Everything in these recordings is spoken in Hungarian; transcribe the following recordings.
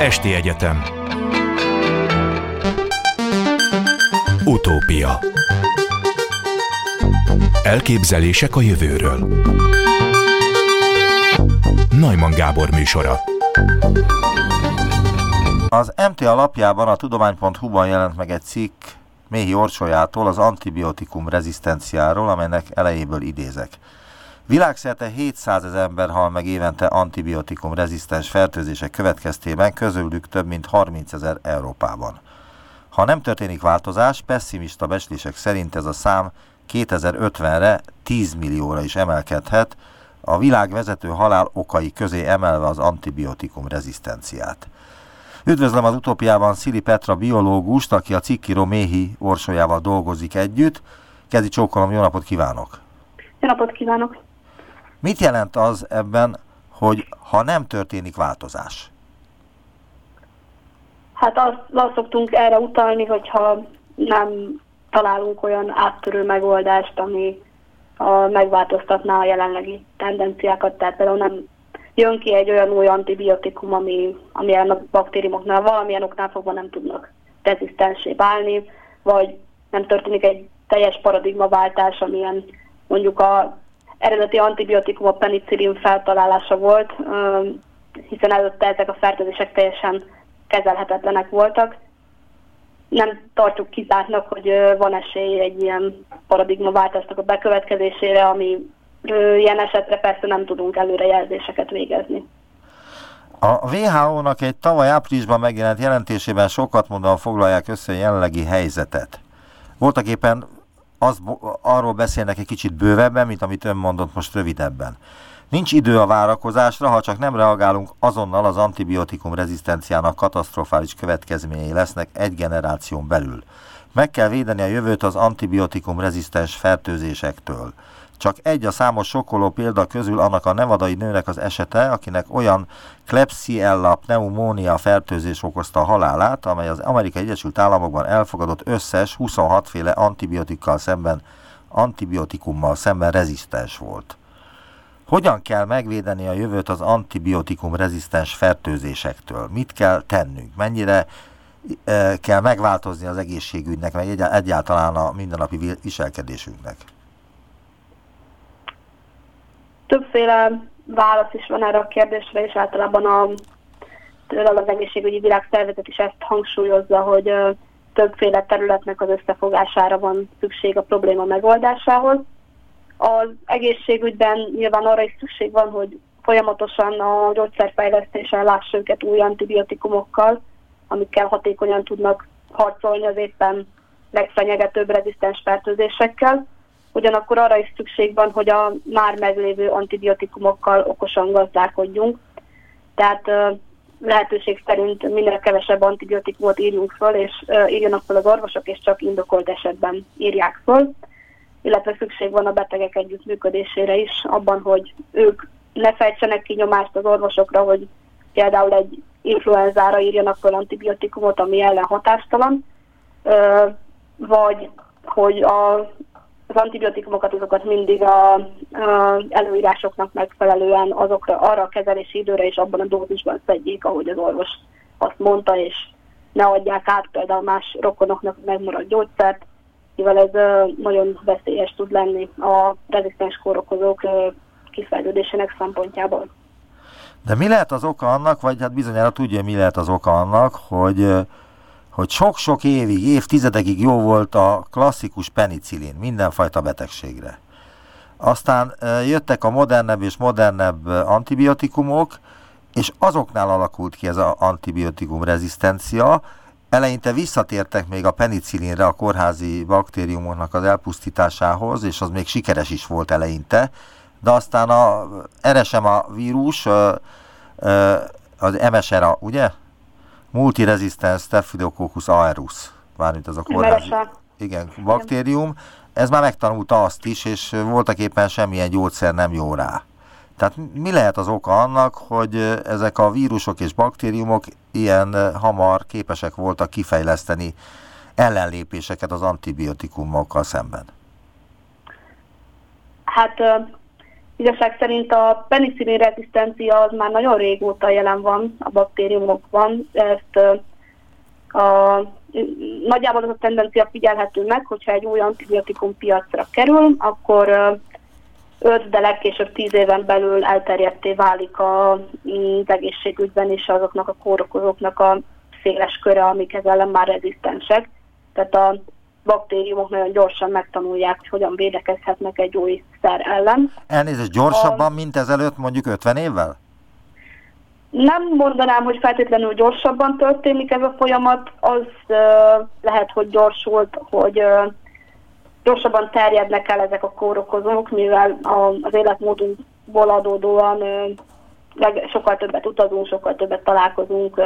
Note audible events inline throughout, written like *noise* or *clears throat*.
Esti Egyetem. Utópia. Elképzelések a jövőről. Najman Gábor műsora. Az MTA lapjában a tudomány.hu-ban jelent meg egy cikk Méhi Orsolyától az antibiotikum rezisztenciáról, amelynek elejéből idézek. Világszerte 700 ezer ember hal meg évente antibiotikum rezisztens fertőzések következtében, közülük több mint 30 ezer Európában. Ha nem történik változás, pessimista becslések szerint ez a szám 2050-re 10 millióra is emelkedhet, a világ vezető halál okai közé emelve az antibiotikum rezisztenciát. Üdvözlöm az utópiában Szili Petra biológust, aki a cikkíró Méhi Orsolyával dolgozik együtt. Kezi csókolom, jó napot kívánok! Jó napot kívánok! Mit jelent az ebben, hogy ha nem történik változás? Hát azt, azt szoktunk erre utalni, hogyha nem találunk olyan áttörő megoldást, ami a, megváltoztatná a jelenlegi tendenciákat, tehát például nem jön ki egy olyan új antibiotikum, ami, ami a baktériumoknál valamilyen oknál fogva nem tudnak rezisztensé válni, vagy nem történik egy teljes paradigmaváltás, amilyen mondjuk a eredeti antibiotikum a penicillin feltalálása volt, hiszen előtte ezek a fertőzések teljesen kezelhetetlenek voltak. Nem tartjuk kizártnak, hogy van esély egy ilyen paradigmaváltásnak a bekövetkezésére, ami ilyen esetre persze nem tudunk előrejelzéseket végezni. A WHO-nak egy tavaly áprilisban megjelent jelentésében sokat mondva foglalják össze a jelenlegi helyzetet. Voltak éppen az, arról beszélnek egy kicsit bővebben, mint amit ön mondott most rövidebben. Nincs idő a várakozásra, ha csak nem reagálunk azonnal az antibiotikum rezisztenciának katasztrofális következményei lesznek egy generáción belül. Meg kell védeni a jövőt az antibiotikum rezisztens fertőzésektől. Csak egy a számos sokkoló példa közül annak a nevadai nőnek az esete, akinek olyan Klebsiella pneumónia fertőzés okozta a halálát, amely az Amerikai Egyesült Államokban elfogadott összes 26 féle antibiotikkal szemben, antibiotikummal szemben rezisztens volt. Hogyan kell megvédeni a jövőt az antibiotikum rezisztens fertőzésektől? Mit kell tennünk? Mennyire e, kell megváltozni az egészségügynek, meg egyáltalán a mindennapi viselkedésünknek? Többféle válasz is van erre a kérdésre, és általában a, például az egészségügyi világszervezet is ezt hangsúlyozza, hogy többféle területnek az összefogására van szükség a probléma megoldásához. Az egészségügyben nyilván arra is szükség van, hogy folyamatosan a gyógyszerfejlesztéssel lássa őket új antibiotikumokkal, amikkel hatékonyan tudnak harcolni az éppen legfenyegetőbb rezisztens fertőzésekkel ugyanakkor arra is szükség van, hogy a már meglévő antibiotikumokkal okosan gazdálkodjunk. Tehát lehetőség szerint minél kevesebb antibiotikumot írjunk föl, és írjanak fel az orvosok, és csak indokolt esetben írják föl. Illetve szükség van a betegek együttműködésére is, abban, hogy ők ne fejtsenek ki nyomást az orvosokra, hogy például egy influenzára írjanak föl antibiotikumot, ami ellen hatástalan, vagy hogy a az antibiotikumokat azokat mindig a, a előírásoknak megfelelően azokra, arra a kezelési időre és abban a dózisban szedjék, ahogy az orvos azt mondta, és ne adják át például más rokonoknak megmaradt gyógyszert, mivel ez nagyon veszélyes tud lenni a rezisztens kórokozók kifejlődésének szempontjából. De mi lehet az oka annak, vagy hát bizonyára tudja, mi lehet az oka annak, hogy hogy sok-sok évig, évtizedekig jó volt a klasszikus penicillin mindenfajta betegségre. Aztán jöttek a modernebb és modernebb antibiotikumok, és azoknál alakult ki ez az antibiotikum rezisztencia. Eleinte visszatértek még a penicillinre a kórházi baktériumoknak az elpusztításához, és az még sikeres is volt eleinte, de aztán a RSMA vírus, az MSRA, ugye? Multiresistens Staphylococcus aureus, mármint az a kórházi igen, baktérium, ez már megtanulta azt is, és voltak éppen semmilyen gyógyszer nem jó rá. Tehát mi lehet az oka annak, hogy ezek a vírusok és baktériumok ilyen hamar képesek voltak kifejleszteni ellenlépéseket az antibiotikumokkal szemben? Hát Igazság szerint a penicillin rezisztencia az már nagyon régóta jelen van a baktériumokban. Ezt a, nagyjából az a tendencia figyelhető meg, hogyha egy új antibiotikum piacra kerül, akkor 5, de legkésőbb 10 éven belül elterjedté válik a, az egészségügyben is azoknak a kórokozóknak a széles köre, amik ezzel ellen már rezisztensek. Tehát a baktériumok nagyon gyorsan megtanulják, hogy hogyan védekezhetnek egy új szer ellen. Elnézést, gyorsabban, a... mint ezelőtt mondjuk 50 évvel? Nem mondanám, hogy feltétlenül gyorsabban történik ez a folyamat, az uh, lehet, hogy gyorsult, hogy uh, gyorsabban terjednek el ezek a kórokozók, mivel a, az életmódunkból adódóan uh, sokkal többet utazunk, sokkal többet találkozunk uh,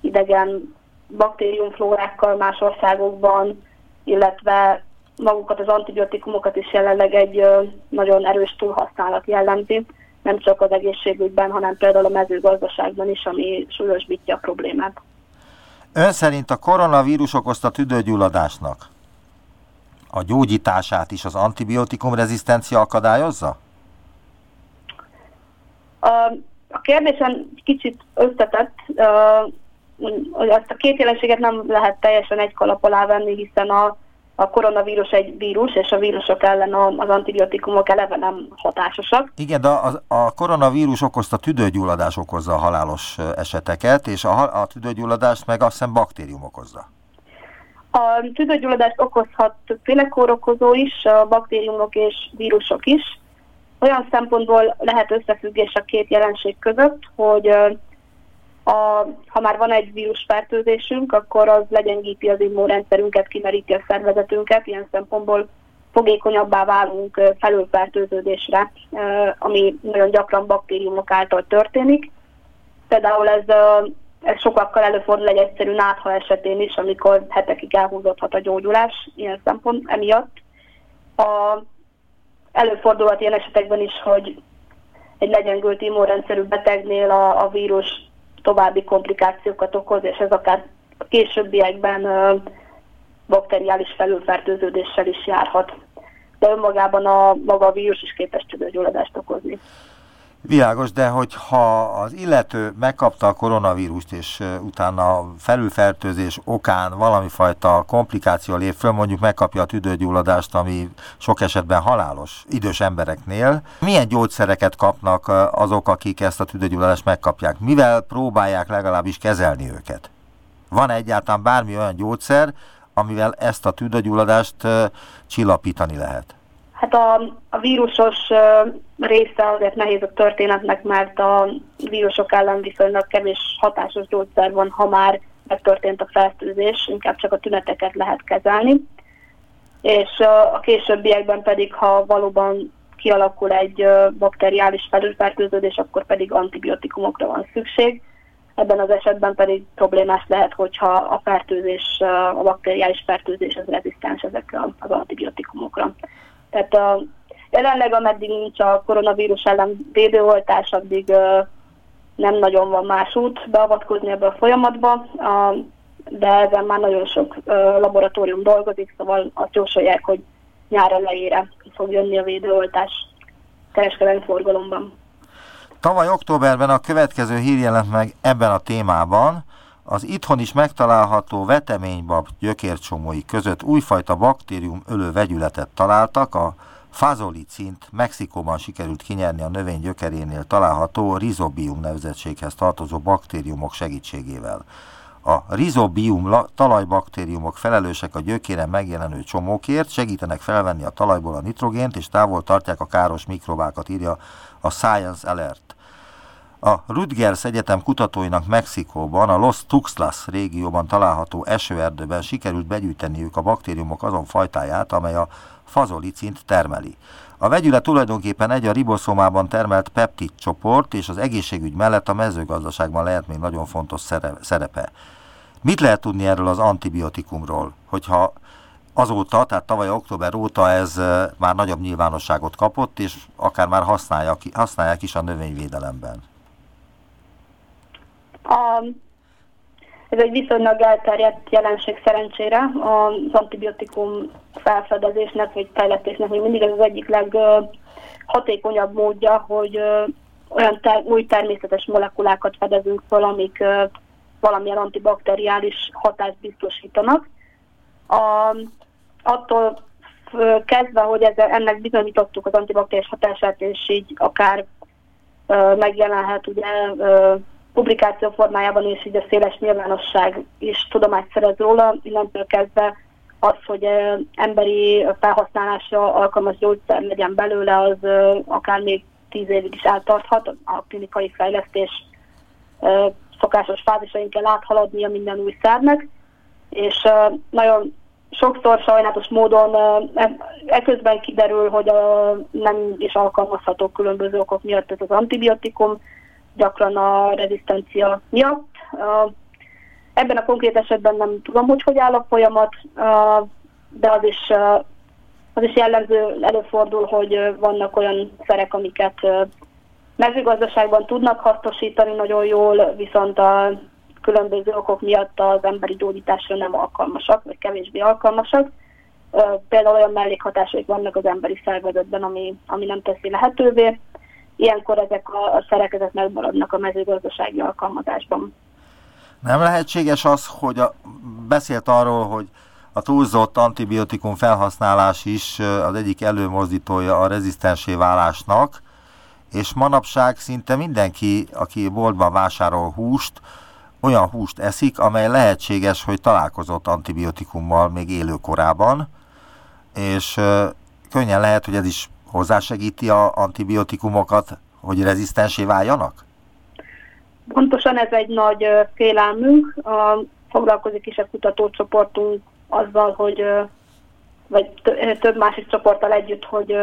idegen baktériumflórákkal más országokban, illetve magukat az antibiotikumokat is jelenleg egy nagyon erős túlhasználat jellemzi nem csak az egészségügyben, hanem például a mezőgazdaságban is, ami súlyosbítja a problémát. Ön szerint a koronavírus okozta tüdőgyulladásnak a gyógyítását is az antibiotikum rezisztencia akadályozza? A, kérdésen kicsit összetett, hogy ezt a két jelenséget nem lehet teljesen egy kalap alá venni, hiszen a a koronavírus egy vírus, és a vírusok ellen az antibiotikumok eleve nem hatásosak. Igen, de a, a koronavírus okozta tüdőgyulladás okozza a halálos eseteket, és a, a tüdőgyulladást meg azt hiszem baktérium okozza. A tüdőgyulladást okozhat többféle kórokozó is, a baktériumok és vírusok is. Olyan szempontból lehet összefüggés a két jelenség között, hogy a, ha már van egy vírusfertőzésünk, akkor az legyengíti az immunrendszerünket, kimeríti a szervezetünket, ilyen szempontból fogékonyabbá válunk felülfertőződésre, ami nagyon gyakran baktériumok által történik. Például ez, ez sokakkal előfordul egy egyszerű nátha esetén is, amikor hetekig elhúzódhat a gyógyulás ilyen szempont emiatt. A, előfordulhat ilyen esetekben is, hogy egy legyengült immunrendszerű betegnél a, a vírus további komplikációkat okoz, és ez akár a későbbiekben bakteriális felülfertőződéssel is járhat. De önmagában a maga a vírus is képes tüdőgyulladást okozni. Világos, de hogyha az illető megkapta a koronavírust, és utána felülfertőzés okán valami fajta komplikáció lép föl, mondjuk megkapja a tüdőgyulladást, ami sok esetben halálos idős embereknél, milyen gyógyszereket kapnak azok, akik ezt a tüdőgyulladást megkapják? Mivel próbálják legalábbis kezelni őket? Van egyáltalán bármi olyan gyógyszer, amivel ezt a tüdőgyulladást csillapítani lehet? Hát a, a vírusos része azért nehéz a történetnek, mert a vírusok ellen viszonylag kevés hatásos gyógyszer van, ha már megtörtént a fertőzés, inkább csak a tüneteket lehet kezelni. És a későbbiekben pedig, ha valóban kialakul egy bakteriális felülfertőződés, akkor pedig antibiotikumokra van szükség. Ebben az esetben pedig problémás lehet, hogyha a fertőzés, a bakteriális fertőzés az rezisztens ezekre az antibiotikumokra. Tehát a, jelenleg, ameddig nincs a koronavírus ellen védőoltás, addig nem nagyon van más út beavatkozni ebbe a folyamatba, de ezen már nagyon sok laboratórium dolgozik, szóval azt jósolják, hogy nyár elejére fog jönni a védőoltás kereskedelmi forgalomban. Tavaly októberben a következő hír jelent meg ebben a témában, az itthon is megtalálható veteménybab gyökércsomói között újfajta baktérium ölő vegyületet találtak, a fazolicint Mexikóban sikerült kinyerni a növény gyökerénél található rizobium nevezetséghez tartozó baktériumok segítségével. A rizobium talajbaktériumok felelősek a gyökéren megjelenő csomókért, segítenek felvenni a talajból a nitrogént és távol tartják a káros mikrobákat, írja a Science Alert. A Rutgers Egyetem kutatóinak Mexikóban, a Los Tuxtlas régióban található esőerdőben sikerült begyűjteniük a baktériumok azon fajtáját, amely a fazolicint termeli. A vegyület tulajdonképpen egy a riboszomában termelt peptid csoport, és az egészségügy mellett a mezőgazdaságban lehet még nagyon fontos szerepe. Mit lehet tudni erről az antibiotikumról, hogyha azóta, tehát tavaly október óta ez már nagyobb nyilvánosságot kapott, és akár már használják, használják is a növényvédelemben? A, ez egy viszonylag elterjedt jelenség szerencsére. Az antibiotikum felfedezésnek vagy fejlesztésnek még mindig ez az egyik hatékonyabb módja, hogy olyan ter- új természetes molekulákat fedezünk fel, amik valamilyen antibakteriális hatást biztosítanak. A, attól kezdve, hogy ezzel, ennek bizonyítottuk az antibakteriális hatását, és így akár megjelenhet ugye publikáció formájában, és így a széles nyilvánosság is tudomást szerez róla, innentől kezdve az, hogy emberi felhasználásra alkalmas gyógyszer legyen belőle, az akár még tíz évig is eltarthat. A klinikai fejlesztés szokásos fázisain kell áthaladnia minden új szernek, és nagyon sokszor sajnálatos módon eközben kiderül, hogy nem is alkalmazható különböző okok miatt ez az antibiotikum, gyakran a rezisztencia miatt. Ebben a konkrét esetben nem tudom, hogy hogy áll a folyamat, de az is, az is jellemző, előfordul, hogy vannak olyan szerek, amiket mezőgazdaságban tudnak hasznosítani nagyon jól, viszont a különböző okok miatt az emberi gyógyításra nem alkalmasak, vagy kevésbé alkalmasak. Például olyan mellékhatások vannak az emberi szervezetben, ami, ami nem teszi lehetővé. Ilyenkor ezek a, a szerek ezek megmaradnak a mezőgazdasági alkalmazásban. Nem lehetséges az, hogy a, beszélt arról, hogy a túlzott antibiotikum felhasználás is az egyik előmozdítója a rezisztensé válásnak, és manapság szinte mindenki, aki boltban vásárol húst, olyan húst eszik, amely lehetséges, hogy találkozott antibiotikummal még élőkorában, és könnyen lehet, hogy ez is hozzásegíti a antibiotikumokat, hogy rezisztensé váljanak? Pontosan ez egy nagy félelmünk. Foglalkozik is a kutatócsoportunk azzal, hogy vagy több másik csoporttal együtt, hogy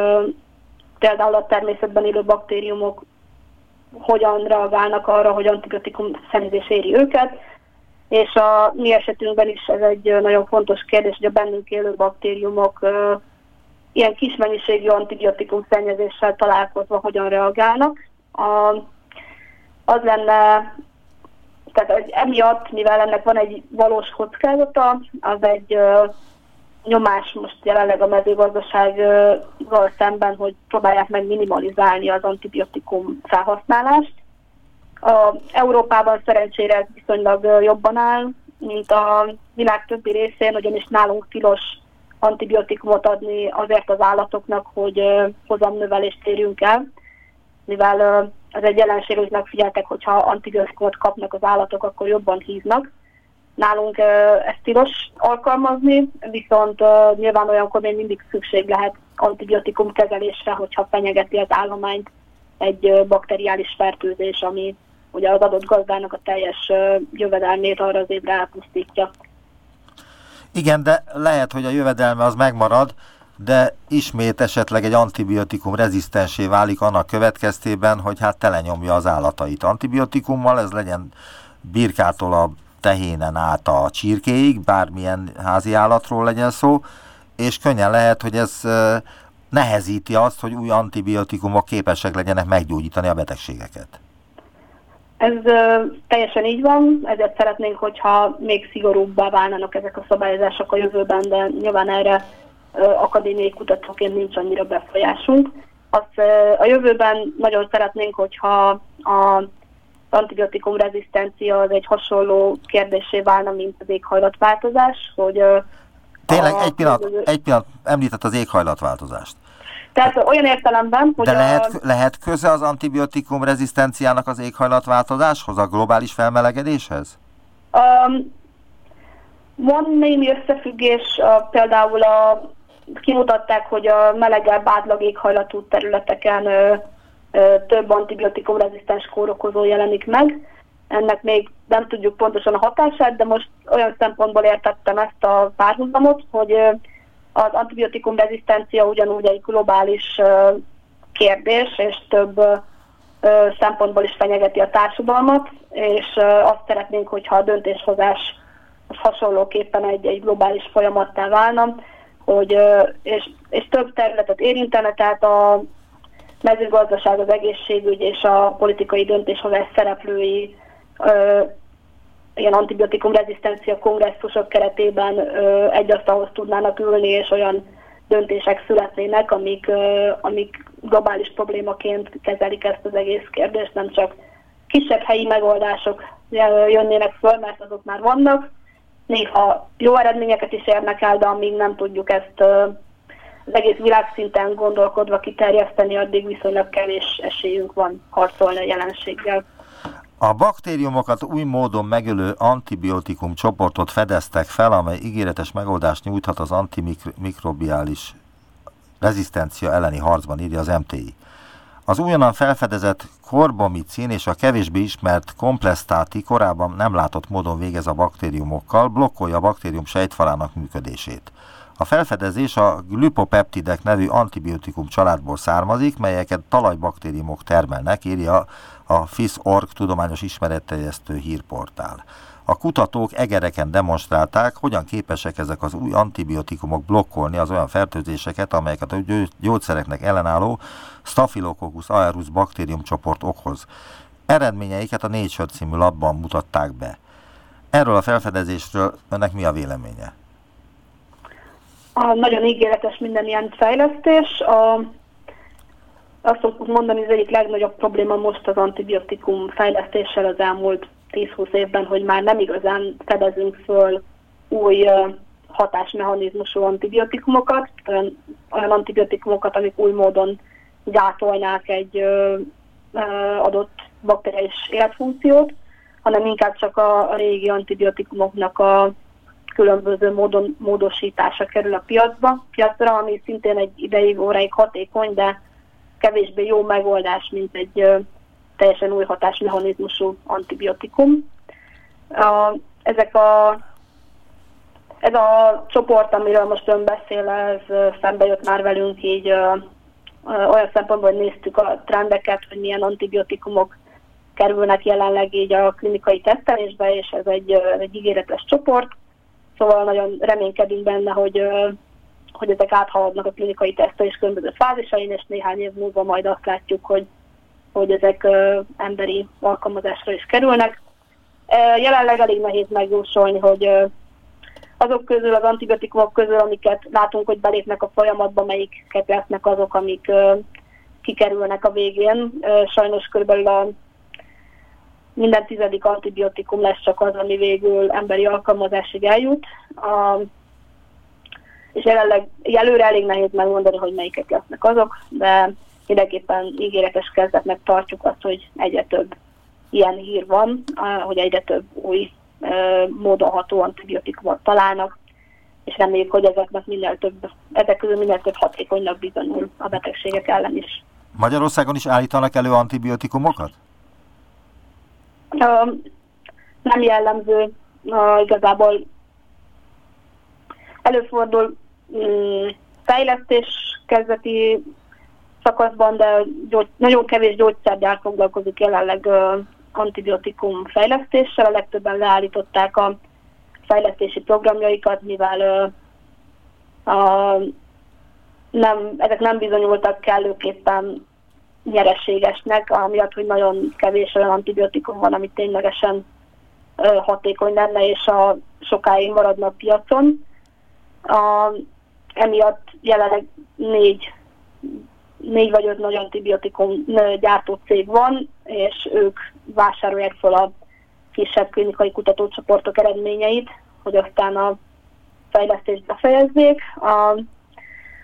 például a természetben élő baktériumok hogyan reagálnak arra, hogy antibiotikum szennyezés éri őket, és a mi esetünkben is ez egy nagyon fontos kérdés, hogy a bennünk élő baktériumok ilyen kis mennyiségű antibiotikum szennyezéssel találkozva hogyan reagálnak. A, az lenne, tehát emiatt, mivel ennek van egy valós kockázata, az egy uh, nyomás most jelenleg a mezőgazdasággal szemben, hogy próbálják meg minimalizálni az antibiotikum felhasználást. A Európában szerencsére ez viszonylag jobban áll, mint a világ többi részén, ugyanis nálunk tilos antibiotikumot adni azért az állatoknak, hogy hozamnövelést érjünk el, mivel ez egy jelenség, hogy megfigyeltek, hogyha antibiotikumot kapnak az állatok, akkor jobban híznak. Nálunk ezt tilos alkalmazni, viszont nyilván olyankor még mindig szükség lehet antibiotikum kezelésre, hogyha fenyegeti az állományt egy bakteriális fertőzés, ami ugye az adott gazdának a teljes jövedelmét arra az évre elpusztítja. Igen, de lehet, hogy a jövedelme az megmarad, de ismét esetleg egy antibiotikum rezisztensé válik annak következtében, hogy hát telenyomja az állatait antibiotikummal, ez legyen birkától a tehénen át a csirkéig, bármilyen házi állatról legyen szó, és könnyen lehet, hogy ez nehezíti azt, hogy új antibiotikumok képesek legyenek meggyógyítani a betegségeket. Ez ö, teljesen így van, ezért szeretnénk, hogyha még szigorúbbá válnának ezek a szabályozások a jövőben, de nyilván erre ö, akadémiai kutatóként nincs annyira befolyásunk. Azt ö, a jövőben nagyon szeretnénk, hogyha a antibiotikum rezisztencia az egy hasonló kérdésé válna, mint az éghajlatváltozás, hogy Tényleg, egy pillanat, egy pillanat, említett az éghajlatváltozást. Tehát olyan értelemben, hogy De lehet, a... lehet köze az antibiotikum rezisztenciának az éghajlatváltozáshoz, a globális felmelegedéshez? Um, van némi összefüggés, uh, például a, kimutatták, hogy a melegebb átlag éghajlatú területeken uh, több antibiotikum rezisztens kórokozó jelenik meg. Ennek még nem tudjuk pontosan a hatását, de most olyan szempontból értettem ezt a párhuzamot, hogy az antibiotikum rezisztencia ugyanúgy egy globális kérdés, és több szempontból is fenyegeti a társadalmat, és azt szeretnénk, hogyha a döntéshozás az hasonlóképpen egy, egy globális folyamattá válna, hogy, és, és több területet érintene, tehát a mezőgazdaság, az egészségügy és a politikai döntéshozás szereplői ilyen antibiotikum rezisztencia kongresszusok keretében egy asztalhoz tudnának ülni, és olyan döntések születnének, amik, amik globális problémaként kezelik ezt az egész kérdést, nem csak kisebb helyi megoldások jönnének föl, mert azok már vannak. Néha jó eredményeket is érnek el, de amíg nem tudjuk ezt az egész világszinten gondolkodva kiterjeszteni, addig viszonylag kevés esélyünk van harcolni a jelenséggel. A baktériumokat új módon megölő antibiotikum csoportot fedeztek fel, amely ígéretes megoldást nyújthat az antimikrobiális rezisztencia elleni harcban, írja az MTI. Az újonnan felfedezett korbomicin és a kevésbé ismert komplesztáti korábban nem látott módon végez a baktériumokkal, blokkolja a baktérium sejtfalának működését. A felfedezés a glüpopeptidek nevű antibiotikum családból származik, melyeket talajbaktériumok termelnek, írja a FIS.org tudományos ismeretterjesztő hírportál. A kutatók egereken demonstrálták, hogyan képesek ezek az új antibiotikumok blokkolni az olyan fertőzéseket, amelyeket a gyógyszereknek ellenálló Staphylococcus aureus baktériumcsoport okoz. Eredményeiket a Nature című labban mutatták be. Erről a felfedezésről önnek mi a véleménye? A nagyon ígéretes minden ilyen fejlesztés. A, azt szoktuk mondani, az egyik legnagyobb probléma most az antibiotikum fejlesztéssel az elmúlt 10-20 évben, hogy már nem igazán fedezünk föl új hatásmechanizmusú antibiotikumokat, olyan, antibiotikumokat, amik új módon gátolnák egy adott bakteriális életfunkciót, hanem inkább csak a, a régi antibiotikumoknak a különböző módon módosítása kerül a piacba, piacra, ami szintén egy ideig, óráig hatékony, de kevésbé jó megoldás, mint egy teljesen új hatásmechanizmusú antibiotikum. Ezek a, ez a csoport, amiről most ön beszél, ez szembe jött már velünk így ö, ö, olyan szempontból, hogy néztük a trendeket, hogy milyen antibiotikumok kerülnek jelenleg így a klinikai tesztelésbe, és ez egy, egy ígéretes csoport. Szóval nagyon reménykedünk benne, hogy, hogy ezek áthaladnak a klinikai tesztelés különböző fázisain, és néhány év múlva majd azt látjuk, hogy, hogy ezek emberi alkalmazásra is kerülnek. Jelenleg elég nehéz megjósolni, hogy azok közül, az antibiotikumok közül, amiket látunk, hogy belépnek a folyamatba, melyiket lesznek azok, amik kikerülnek a végén. Sajnos körülbelül a minden tizedik antibiotikum lesz csak az, ami végül emberi alkalmazásig eljut. A, és jelenleg előre elég nehéz megmondani, hogy melyikek lesznek azok, de mindenképpen ígéretes kezdetnek tartjuk azt, hogy egyre több ilyen hír van, hogy egyre több új módon ható antibiotikumot találnak, és reméljük, hogy ezeknek minél több, ezek közül minél több hatékonynak bizonyul a betegségek ellen is. Magyarországon is állítanak elő antibiotikumokat? nem jellemző, igazából előfordul fejlesztés kezdeti szakaszban, de gyógy, nagyon kevés gyógyszergyár foglalkozik jelenleg antibiotikum fejlesztéssel, a legtöbben leállították a fejlesztési programjaikat, mivel a, nem, ezek nem bizonyultak kellőképpen nyereségesnek, amiatt, hogy nagyon kevés olyan antibiotikum van, ami ténylegesen hatékony lenne, és a sokáig maradna a piacon. A, emiatt jelenleg négy, négy vagy öt nagy antibiotikum gyártó cég van, és ők vásárolják fel a kisebb klinikai kutatócsoportok eredményeit, hogy aztán a fejlesztést befejezzék. A,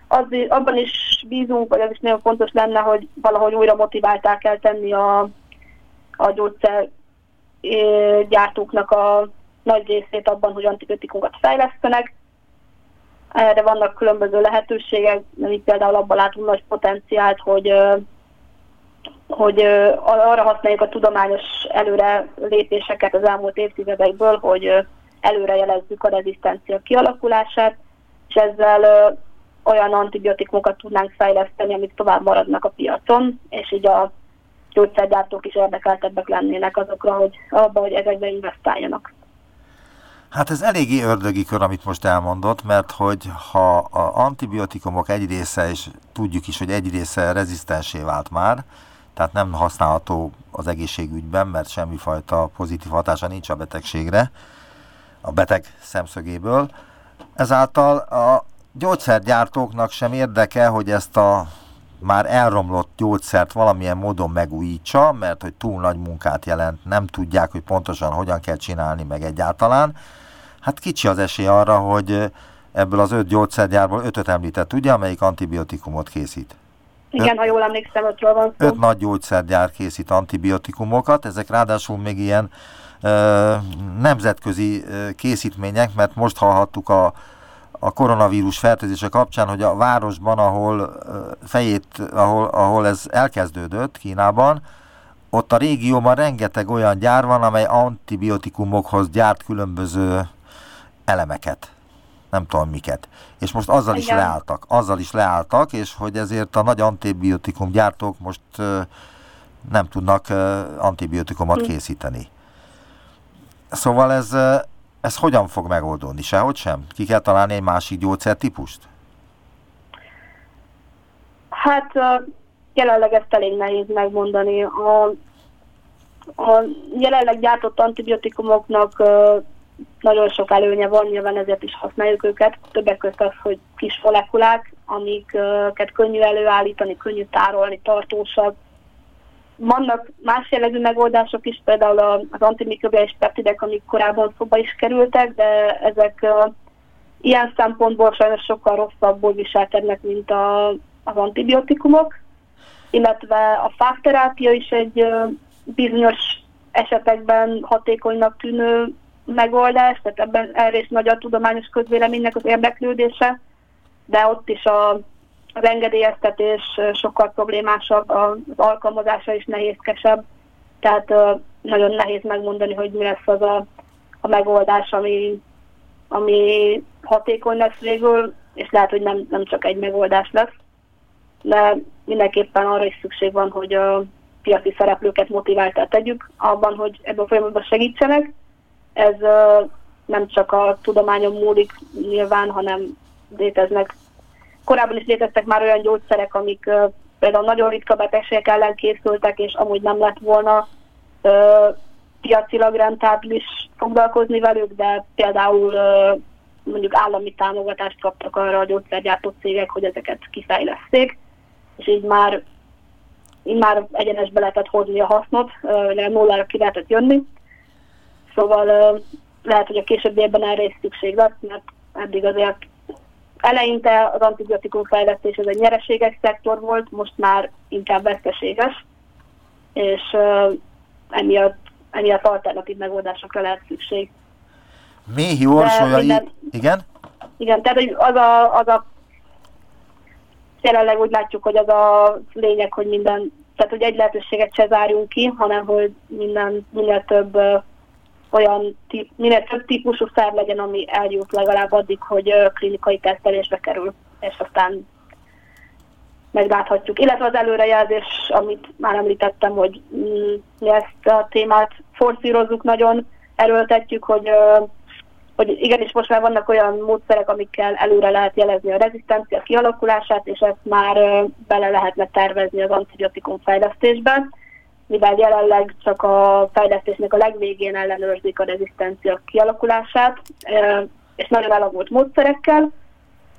az, abban is bízunk, vagy az is nagyon fontos lenne, hogy valahogy újra motiválták el tenni a, a gyógyszer gyártóknak a nagy részét abban, hogy antibiotikumokat fejlesztenek. Erre vannak különböző lehetőségek, mint például abban látunk nagy potenciált, hogy, hogy arra használjuk a tudományos előre lépéseket az elmúlt évtizedekből, hogy előre jelezzük a rezisztencia kialakulását, és ezzel olyan antibiotikumokat tudnánk fejleszteni, amik tovább maradnak a piacon, és így a gyógyszergyártók is érdekeltebbek lennének azokra, hogy abba, hogy ezekbe investáljanak. Hát ez eléggé ördögi kör, amit most elmondott, mert hogy ha a antibiotikumok egy része, és tudjuk is, hogy egy része rezisztensé vált már, tehát nem használható az egészségügyben, mert semmifajta pozitív hatása nincs a betegségre, a beteg szemszögéből. Ezáltal a gyógyszergyártóknak sem érdeke, hogy ezt a már elromlott gyógyszert valamilyen módon megújítsa, mert hogy túl nagy munkát jelent, nem tudják, hogy pontosan hogyan kell csinálni meg egyáltalán. Hát kicsi az esély arra, hogy ebből az öt gyógyszergyárból ötöt említett, ugye, amelyik antibiotikumot készít? Igen, öt, ha jól emlékszem, ötről van szó. Öt nagy gyógyszergyár készít antibiotikumokat, ezek ráadásul még ilyen ö, nemzetközi ö, készítmények, mert most hallhattuk a a koronavírus fertőzése kapcsán, hogy a városban, ahol fejét, ahol, ahol ez elkezdődött Kínában, ott a régióban rengeteg olyan gyár van, amely antibiotikumokhoz gyárt különböző elemeket. Nem tudom miket. És most azzal Igen. is leálltak. Azzal is leálltak, és hogy ezért a nagy antibiotikum gyártók most nem tudnak antibiotikumot hm. készíteni. Szóval ez ez hogyan fog megoldódni? Sehogy sem? Ki kell találni egy másik gyógyszertípust? Hát jelenleg ezt elég nehéz megmondani. A, a jelenleg gyártott antibiotikumoknak nagyon sok előnye van, nyilván ezért is használjuk őket. Többek között az, hogy kis molekulák, amiket könnyű előállítani, könnyű tárolni, tartósak, vannak más jellegű megoldások is, például az antimikrobiális peptidek, amik korábban szóba is kerültek, de ezek ilyen szempontból sajnos sokkal rosszabbul viselkednek, mint a, az antibiotikumok, illetve a fákterápia is egy bizonyos esetekben hatékonynak tűnő megoldás, tehát ebben is nagy a tudományos közvéleménynek az érdeklődése, de ott is a az engedélyeztetés sokkal problémásabb, az alkalmazása is nehézkesebb, tehát nagyon nehéz megmondani, hogy mi lesz az a, a megoldás, ami, ami hatékony lesz végül, és lehet, hogy nem, nem csak egy megoldás lesz, de mindenképpen arra is szükség van, hogy a piaci szereplőket motiváltá tegyük abban, hogy ebben a folyamatban segítsenek. Ez nem csak a tudományon múlik nyilván, hanem léteznek korábban is léteztek már olyan gyógyszerek, amik például nagyon ritka betegségek ellen készültek, és amúgy nem lett volna uh, piacilag rentábilis foglalkozni velük, de például mondjuk állami támogatást kaptak arra a gyógyszergyártó cégek, hogy ezeket kifejleszték, és így már, így már egyenesbe lehetett hozni a hasznot, uh, nullára ki lehetett jönni. Szóval lehet, hogy a későbbiekben erre is szükség lesz, mert eddig azért eleinte az antibiotikum fejlesztés ez egy nyereséges szektor volt, most már inkább veszteséges, és emiatt, emiatt alternatív megoldásokra lehet szükség. Méhi orsolya, minden, igen? Igen, tehát hogy az a, az a jelenleg úgy látjuk, hogy az a lényeg, hogy minden, tehát hogy egy lehetőséget se zárjunk ki, hanem hogy minden, minél több olyan típ, minél több típusú szer legyen, ami eljut legalább addig, hogy klinikai tesztelésbe kerül, és aztán megláthatjuk. Illetve az előrejelzés, amit már említettem, hogy mm, mi ezt a témát forszírozzuk nagyon, erőltetjük, hogy, hogy igenis most már vannak olyan módszerek, amikkel előre lehet jelezni a rezisztencia kialakulását, és ezt már bele lehetne tervezni az antibiotikum fejlesztésben mivel jelenleg csak a fejlesztésnek a legvégén ellenőrzik a rezisztencia kialakulását, és nagyon elavult módszerekkel.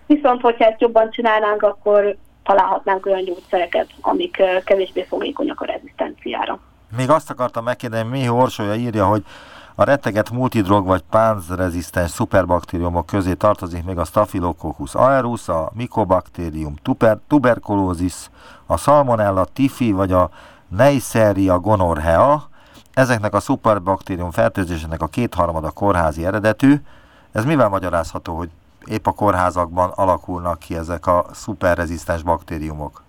Viszont, hogyha ezt jobban csinálnánk, akkor találhatnánk olyan gyógyszereket, amik kevésbé fogékonyak a rezisztenciára. Még azt akartam megkérdezni, mi Orsolya írja, hogy a retteget multidrog vagy pánzrezisztens szuperbaktériumok közé tartozik még a Staphylococcus aureus, a Mycobacterium tuber, tuberculosis, a Salmonella tifi vagy a Neisseria gonorrhea, ezeknek a szuperbaktérium fertőzésének a kétharmada kórházi eredetű. Ez mivel magyarázható, hogy épp a kórházakban alakulnak ki ezek a szuperrezisztens baktériumok?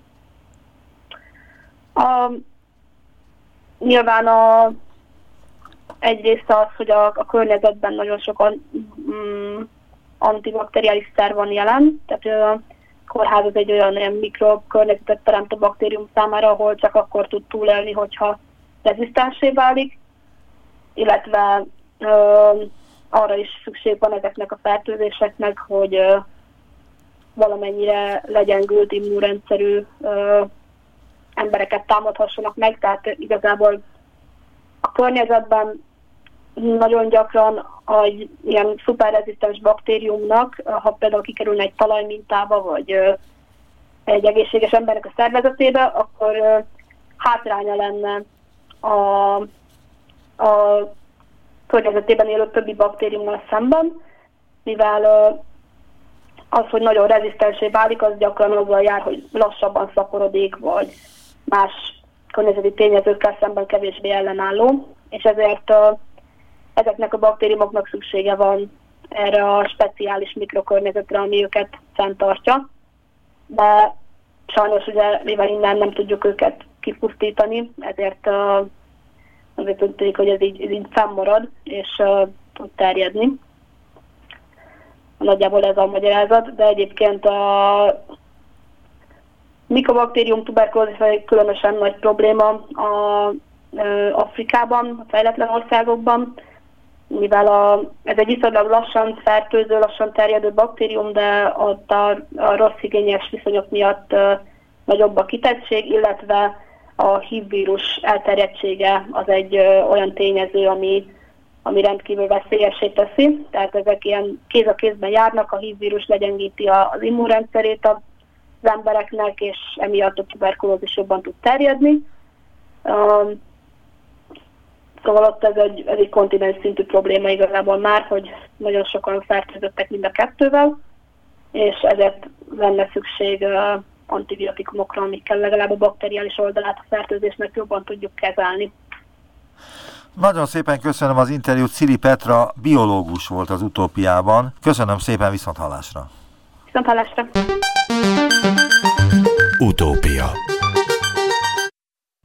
A, nyilván a, egyrészt az, hogy a, a környezetben nagyon sokan mm, antibakteriális szer van jelen, tehát kórház az egy olyan, olyan mikrokörnyezetet teremt a baktérium számára, ahol csak akkor tud túlélni, hogyha rezisztensé válik, illetve ö, arra is szükség van ezeknek a fertőzéseknek, hogy ö, valamennyire legyengült immunrendszerű ö, embereket támadhassanak meg, tehát igazából a környezetben nagyon gyakran egy ilyen szuperrezisztens baktériumnak, ha például kikerülne egy talajmintába, vagy egy egészséges embernek a szervezetébe, akkor hátránya lenne a, a környezetében élő többi baktériummal szemben, mivel az, hogy nagyon rezisztensé válik, az gyakran azzal jár, hogy lassabban szaporodik, vagy más környezeti tényezőkkel szemben kevésbé ellenálló, és ezért ezeknek a baktériumoknak szüksége van erre a speciális mikrokörnyezetre, ami őket fenntartja. De sajnos ugye, mivel innen nem tudjuk őket kipusztítani, ezért uh, azért tudjuk, hogy ez így, így fennmarad, és uh, tud terjedni. Nagyjából ez a magyarázat, de egyébként a mikobaktérium tuberkulózis egy különösen nagy probléma a, uh, Afrikában, a fejletlen országokban, mivel a, ez egy viszonylag lassan fertőző, lassan terjedő baktérium, de ott a, a rossz igényes viszonyok miatt uh, nagyobb a kitettség, illetve a HIV vírus elterjedtsége az egy ö, olyan tényező, ami, ami rendkívül veszélyesé teszi. Tehát ezek ilyen kéz a kézben járnak, a HIV vírus legyengíti az immunrendszerét az embereknek, és emiatt a tuberkulózis jobban tud terjedni. Um, Szóval ott ez egy, ez egy kontinens szintű probléma igazából már, hogy nagyon sokan fertőzöttek mind a kettővel, és ezért lenne szükség uh, antibiotikumokra, amikkel legalább a bakteriális oldalát a fertőzésnek jobban tudjuk kezelni. Nagyon szépen köszönöm az interjút. Ciri Petra biológus volt az utópiában. Köszönöm szépen, viszont hallásra. Viszont hallásra. Utópia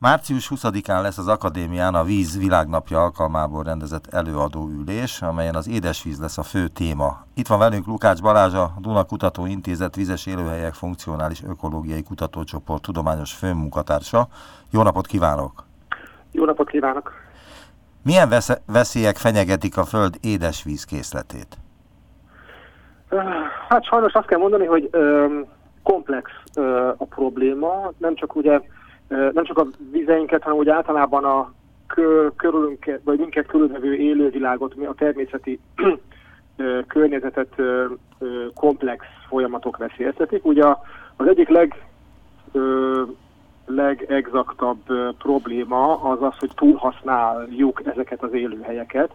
Március 20-án lesz az Akadémián a Víz Világnapja alkalmából rendezett előadó ülés, amelyen az édesvíz lesz a fő téma. Itt van velünk Lukács Balázs, a Duna Kutató Intézet Vizes Élőhelyek Funkcionális Ökológiai Kutatócsoport tudományos főmunkatársa. Jó napot kívánok! Jó napot kívánok! Milyen veszélyek fenyegetik a Föld édesvíz készletét? Hát sajnos azt kell mondani, hogy komplex a probléma, nem csak ugye nem csak a vizeinket, hanem úgy általában a körülünk, vagy minket körülvevő élővilágot, a természeti *clears throat* környezetet komplex folyamatok veszélyeztetik. Ugye az egyik leg, legexaktabb probléma az az, hogy túlhasználjuk ezeket az élőhelyeket.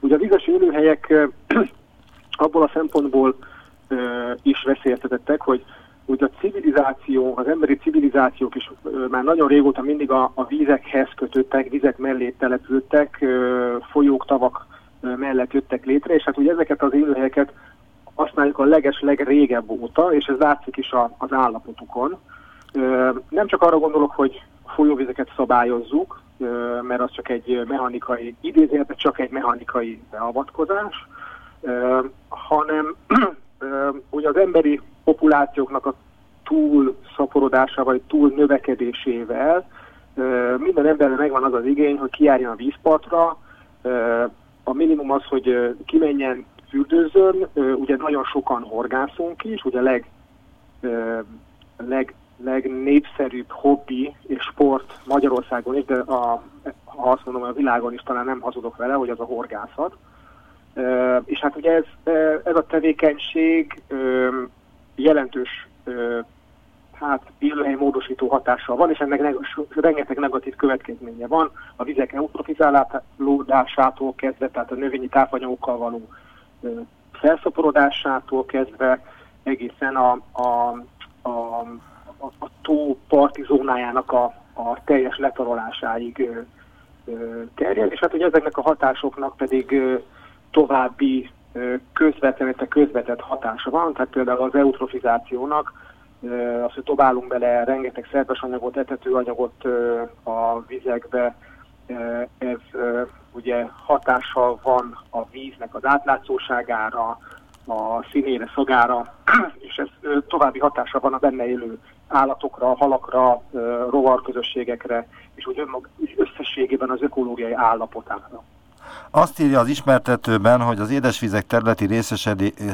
Ugye a vizes élőhelyek *clears throat* abból a szempontból is veszélyeztetettek, hogy úgy a civilizáció, az emberi civilizációk is már nagyon régóta mindig a, a vízekhez kötöttek, vizek mellé települtek, folyók, tavak mellett jöttek létre, és hát ugye ezeket az élőhelyeket használjuk a leges legrégebb óta, és ez látszik is a, az állapotukon. Nem csak arra gondolok, hogy folyóvizeket szabályozzuk, mert az csak egy mechanikai, idézőjelben csak egy mechanikai beavatkozás, hanem *clears throat* ugye az emberi populációknak a túl szaporodásával, vagy túl növekedésével minden embernek megvan az az igény, hogy kijárjon a vízpartra, a minimum az, hogy kimenjen fürdőzön, ugye nagyon sokan horgászunk is, ugye a leg, leg, legnépszerűbb hobbi és sport Magyarországon is, de a, ha azt mondom, a világon is talán nem hazudok vele, hogy az a horgászat. És hát ugye ez, ez a tevékenység jelentős hát módosító hatással van, és ennek neg- rengeteg negatív következménye van. A vizek eutrofizálódásától kezdve, tehát a növényi tápanyagokkal való felszaporodásától kezdve egészen a, a, a, a, a tó parti zónájának a, a teljes letarolásáig terjed, és hát ugye ezeknek a hatásoknak pedig további közvetlen, közvetett hatása van, tehát például az eutrofizációnak, az, hogy dobálunk bele rengeteg szerves anyagot, etetőanyagot a vizekbe, ez ugye hatással van a víznek az átlátszóságára, a színére, szagára, *clears throat* és ez további hatása van a benne élő állatokra, halakra, rovarközösségekre, és úgy összességében az ökológiai állapotára. Azt írja az ismertetőben, hogy az édesvizek területi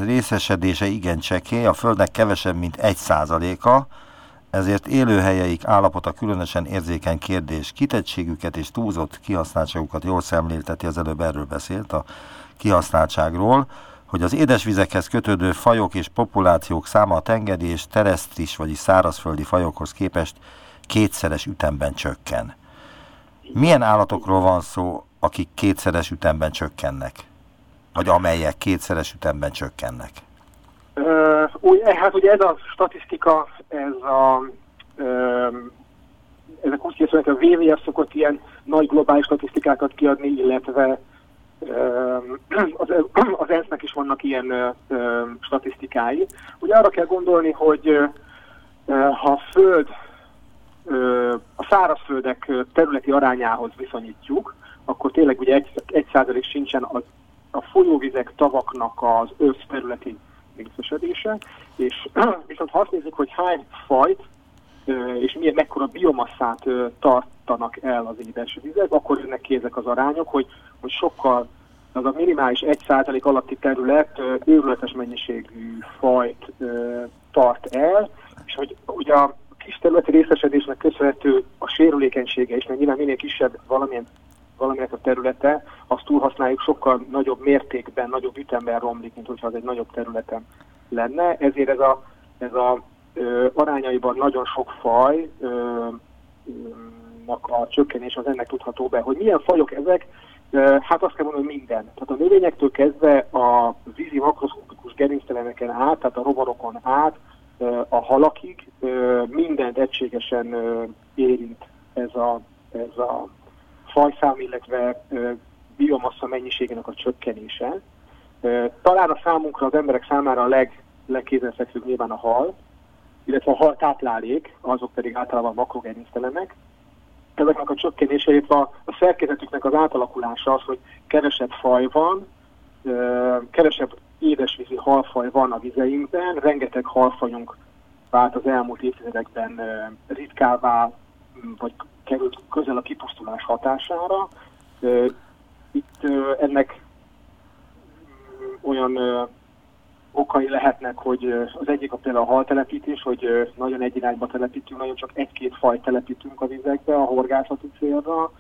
részesedése igen csekély, a Földnek kevesebb, mint egy százaléka, ezért élőhelyeik állapota különösen érzékeny kérdés. Kitettségüket és túlzott kihasználtságukat jól szemlélteti, az előbb erről beszélt a kihasználtságról, hogy az édesvizekhez kötődő fajok és populációk száma a tengeri és teresztris, vagyis szárazföldi fajokhoz képest kétszeres ütemben csökken. Milyen állatokról van szó, akik kétszeres ütemben csökkennek? Vagy amelyek kétszeres ütemben csökkennek? Uh, úgy, hát ugye ez a statisztika, ez a, uh, ezek úgy készülnek, a WWF szokott ilyen nagy globális statisztikákat kiadni, illetve az, az ENSZ-nek is vannak ilyen statisztikái. Ugye arra kell gondolni, hogy ha a föld a szárazföldek területi arányához viszonyítjuk, akkor tényleg ugye egy, egy százalék sincsen az, a folyóvizek, tavaknak az összterületi részesedése, és *clears throat* viszont ha azt nézzük, hogy hány fajt és milyen mekkora biomasszát tartanak el az édesvizek, akkor jönnek ki ezek az arányok, hogy, hogy sokkal az a minimális 1% alatti terület őrületes mennyiségű fajt tart el, és hogy ugye a kis területi részesedésnek köszönhető a sérülékenysége is, mert nyilván minél kisebb valamilyen valamilyen a területe, azt túlhasználjuk sokkal nagyobb mértékben, nagyobb ütemben romlik, mint hogyha az egy nagyobb területen lenne. Ezért ez a, ez a ö, arányaiban nagyon sok faj ö, a csökkenés az ennek tudható be. Hogy milyen fajok ezek, Hát azt kell mondani, hogy minden. Tehát a növényektől kezdve a vízi makroszkopikus gerincteleneken át, tehát a rovarokon át, a halakig mindent egységesen érint ez a, ez a fajszám, illetve biomassa mennyiségének a csökkenése. Talán a számunkra, az emberek számára a leg, legkézenfekvőbb nyilván a hal, illetve a hal táplálék, azok pedig általában makrogerinctelenek, ezeknek a csökkenése, illetve a, a szerkezetüknek az átalakulása az, hogy kevesebb faj van, kevesebb édesvízi halfaj van a vizeinkben, rengeteg halfajunk vált az elmúlt évtizedekben ritkává, vagy került közel a kipusztulás hatására. Itt ennek olyan okai lehetnek, hogy az egyik a például a haltelepítés, hogy nagyon egy irányba telepítünk, nagyon csak egy-két faj telepítünk a vizekbe a horgászati célra.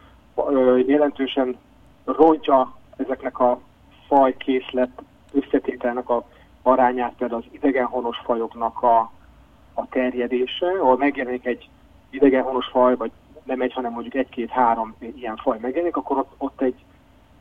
Jelentősen rontja ezeknek a fajkészlet összetételnek a arányát például az idegenhonos fajoknak a, a terjedése, ahol megjelenik egy idegenhonos faj, vagy nem egy, hanem mondjuk egy-két-három ilyen faj megjelenik, akkor ott, ott egy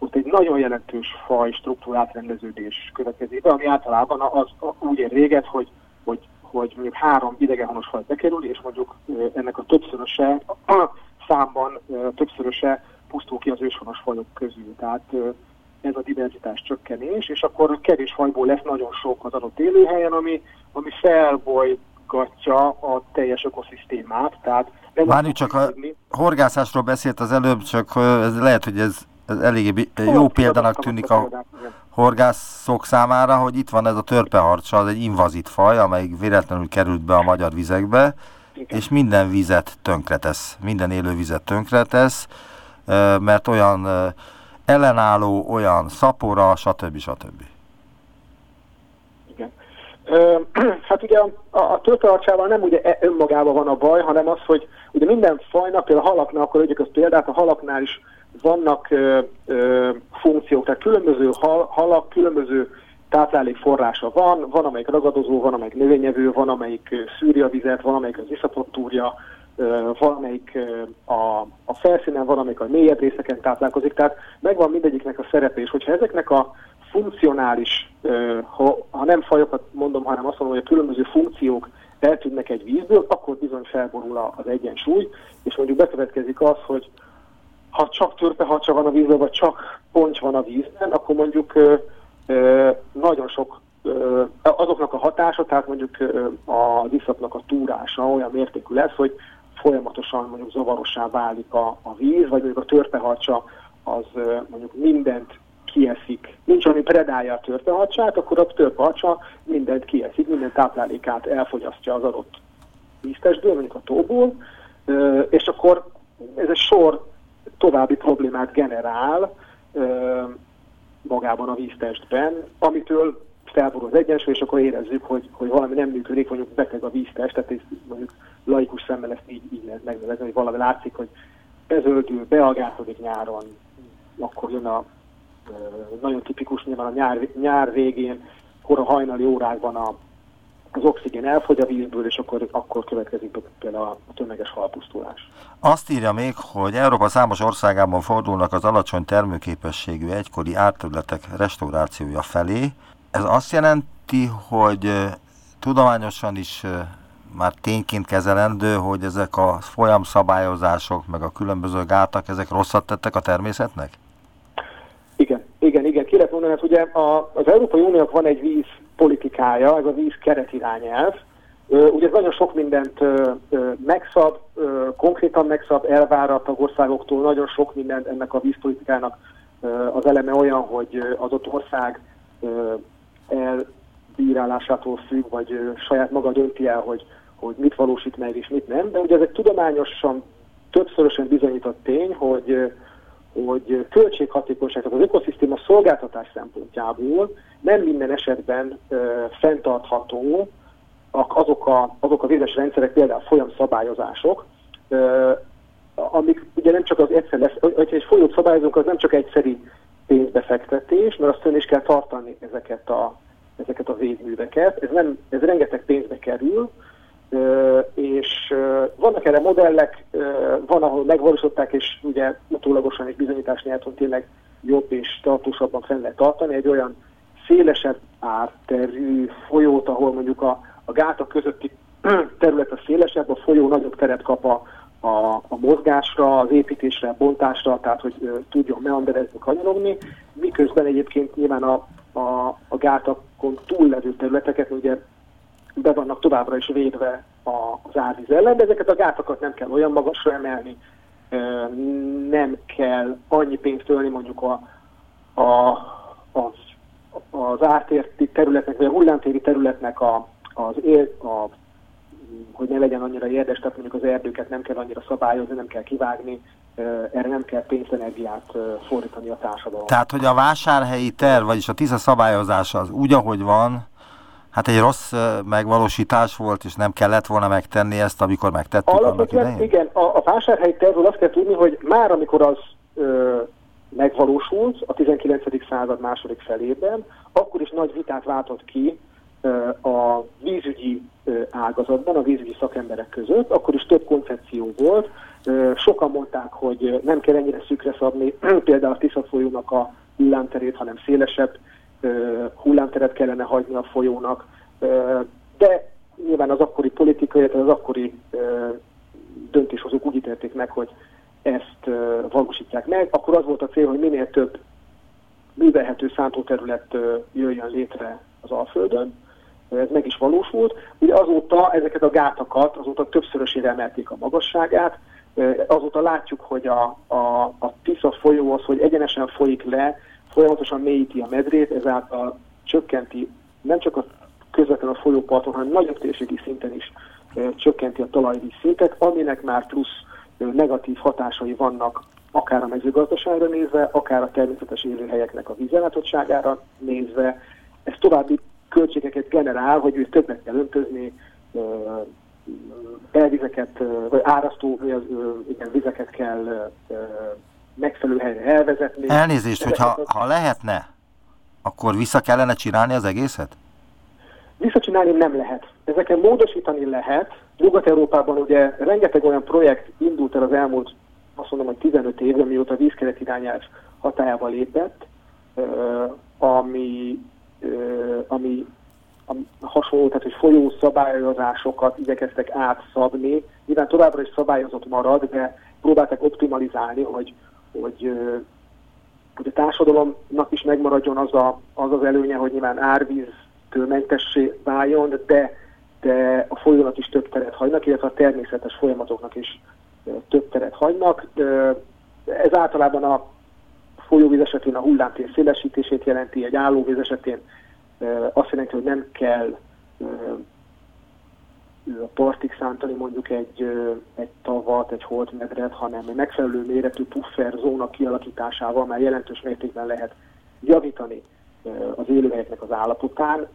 ott egy nagyon jelentős faj struktúrát rendeződés következik be, ami általában az, az úgy ér véget, hogy, hogy, hogy mondjuk három idegenhonos faj bekerül, és mondjuk ennek a többszöröse, a számban többszöröse pusztul ki az őshonos fajok közül. Tehát ez a diverzitás csökkenés, és akkor kevés fajból lesz nagyon sok az adott élőhelyen, ami, ami felbolygatja a teljes ökoszisztémát. Tehát Várjuk csak a horgászásról beszélt az előbb, csak ez lehet, hogy ez ez eléggé jó példának tűnik a horgászok számára, hogy itt van ez a törpeharcsa, az egy invazit faj, amely véletlenül került be a magyar vizekbe, Igen. és minden vizet tönkretesz, minden élő vizet tönkretesz, mert olyan ellenálló, olyan szapora, stb. stb. *clears throat* Hát ugye a, a törpeharcsával nem ugye e, önmagában van a baj, hanem az, hogy ugye minden fajnak, például a halaknál, akkor egyik az példát, a halaknál is vannak ö, ö, funkciók, tehát különböző hal, halak, különböző táplálékforrása van, van amelyik ragadozó, van amelyik növényevő, van amelyik szűri a vizet, van amelyik az iszapot túrja, van amelyik a, a felszínen, van amelyik a mélyebb részeken táplálkozik, tehát megvan mindegyiknek a szerepe, és hogyha ezeknek a funkcionális, ha, ha nem fajokat mondom, hanem azt mondom, hogy a különböző funkciók eltűnnek egy vízből, akkor bizony felborul az egyensúly, és mondjuk bekövetkezik az, hogy ha csak törpehacsa van a vízben, vagy csak poncs van a vízben, akkor mondjuk ö, ö, nagyon sok ö, azoknak a hatása, tehát mondjuk a iszapnak a túrása olyan mértékű lesz, hogy folyamatosan mondjuk zavarossá válik a, a víz, vagy mondjuk a törpehacsa az mondjuk mindent kieszik. Nincs, ami predálja a törpehacsát, akkor a törpehacsa mindent kieszik, minden táplálékát elfogyasztja az adott víztestből, mondjuk a tóból, és akkor ez egy sor további problémát generál magában a víztestben, amitől felborul az egyensúly, és akkor érezzük, hogy, hogy valami nem működik, mondjuk beteg a víztest, tehát ez mondjuk laikus szemmel ezt így, így lehet megnevezni, hogy valami látszik, hogy bezöldül, beagálkodik nyáron, akkor jön a nagyon tipikus nyilván a nyár, nyár végén, kora hajnali órákban a, az oxigén elfogy a vízből, és akkor, akkor következik például a tömeges halpusztulás. Azt írja még, hogy Európa számos országában fordulnak az alacsony termőképességű egykori árterületek restaurációja felé. Ez azt jelenti, hogy tudományosan is már tényként kezelendő, hogy ezek a folyamszabályozások, meg a különböző gátak, ezek rosszat tettek a természetnek? Igen, igen, igen. Ki lehet mondani, hát ugye a, az Európai Uniónak van egy víz politikája, ez a víz keretirányelv. Ugye ez nagyon sok mindent megszab, konkrétan megszab, elvár a tagországoktól, nagyon sok mindent ennek a vízpolitikának az eleme olyan, hogy adott ország elbírálásától függ, vagy saját maga dönti el, hogy, hogy mit valósít meg és mit nem. De ugye ez egy tudományosan többszörösen bizonyított tény, hogy hogy költséghatékonyság, tehát az ökoszisztéma szolgáltatás szempontjából nem minden esetben ö, fenntartható azok a, azok a vizes rendszerek, például folyamszabályozások, ö, amik ugye nem csak az egyszer lesz, hogyha egy folyót szabályozunk, az nem csak egyszeri pénzbefektetés, mert azt is kell tartani ezeket a, ezeket a védműveket. Ez, nem, ez rengeteg pénzbe kerül, és vannak erre modellek, van, ahol megvalósították, és ugye utólagosan egy bizonyítás nyert, hogy tényleg jobb és tartósabban fenn lehet tartani. Egy olyan szélesebb árterű folyót, ahol mondjuk a, a gátak közötti *clears throat* terület a szélesebb, a folyó nagyobb teret kap a, a, a mozgásra, az építésre, bontásra, tehát hogy uh, tudjon meanderezni, kanyarogni, miközben egyébként nyilván a, a, a gátakon túllevő területeket ugye be vannak továbbra is védve az árvíz ellen, de ezeket a gátakat nem kell olyan magasra emelni, nem kell annyi pénzt ölni mondjuk a, a, az, az ártérti területnek, vagy a hullámtéri területnek a, az él, a, hogy ne legyen annyira érdes, tehát mondjuk az erdőket nem kell annyira szabályozni, nem kell kivágni, erre nem kell pénzenergiát fordítani a társadalom. Tehát, hogy a vásárhelyi terv, vagyis a TISZA szabályozása az úgy, ahogy van, hát egy rossz megvalósítás volt, és nem kellett volna megtenni ezt, amikor megtettük Alapvetően, annak idején? Igen, a, a vásárhelyi tervről azt kell tudni, hogy már amikor az ö, megvalósult a 19. század második felében, akkor is nagy vitát váltott ki a vízügyi ágazatban, a vízügyi szakemberek között, akkor is több koncepció volt. Sokan mondták, hogy nem kell ennyire szükre szabni *clears throat* például a Tisza folyónak a hullámterét, hanem szélesebb hullámteret kellene hagyni a folyónak, de nyilván az akkori politikai, az akkori döntéshozók úgy ítélték meg, hogy ezt valósítják meg, akkor az volt a cél, hogy minél több művelhető szántóterület jöjjön létre az Alföldön. Ez meg is valósult. Ugye azóta ezeket a gátakat, azóta többszörösére emelték a magasságát, azóta látjuk, hogy a, a, a Tisza folyó az, hogy egyenesen folyik le, folyamatosan mélyíti a medrét, ezáltal csökkenti nem csak a közvetlenül a folyóparton, hanem nagyobb térségi szinten is csökkenti a talajvíz szintet, aminek már plusz negatív hatásai vannak akár a mezőgazdaságra nézve, akár a természetes élőhelyeknek a vízellátottságára nézve. Ez további költségeket generál, hogy ő többet kell öntözni, elvizeket, vagy árasztó igen, vizeket kell megfelelő helyre elvezetni. Elnézést, hogyha ha lehetne, akkor vissza kellene csinálni az egészet? Visszacsinálni nem lehet. Ezeken módosítani lehet. Nyugat-Európában ugye rengeteg olyan projekt indult el az elmúlt, azt mondom, hogy 15 évben, mióta a vízkeret irányelv hatájába lépett, ami, ami, ami hasonló, tehát hogy folyó szabályozásokat igyekeztek átszabni. Nyilván továbbra is szabályozott marad, de próbáltak optimalizálni, hogy, hogy, hogy a társadalomnak is megmaradjon az, a, az az előnye, hogy nyilván árvíztől mentessé váljon, de, de a folyónak is több teret hagynak, illetve a természetes folyamatoknak is több teret hagynak. Ez általában a folyóvíz esetén a hullámtér szélesítését jelenti, egy állóvíz esetén azt jelenti, hogy nem kell a partig szántani mondjuk egy, egy tavat, egy holtmedret, hanem egy megfelelő méretű puffer zóna kialakításával már jelentős mértékben lehet javítani az élőhelyeknek az állapotán,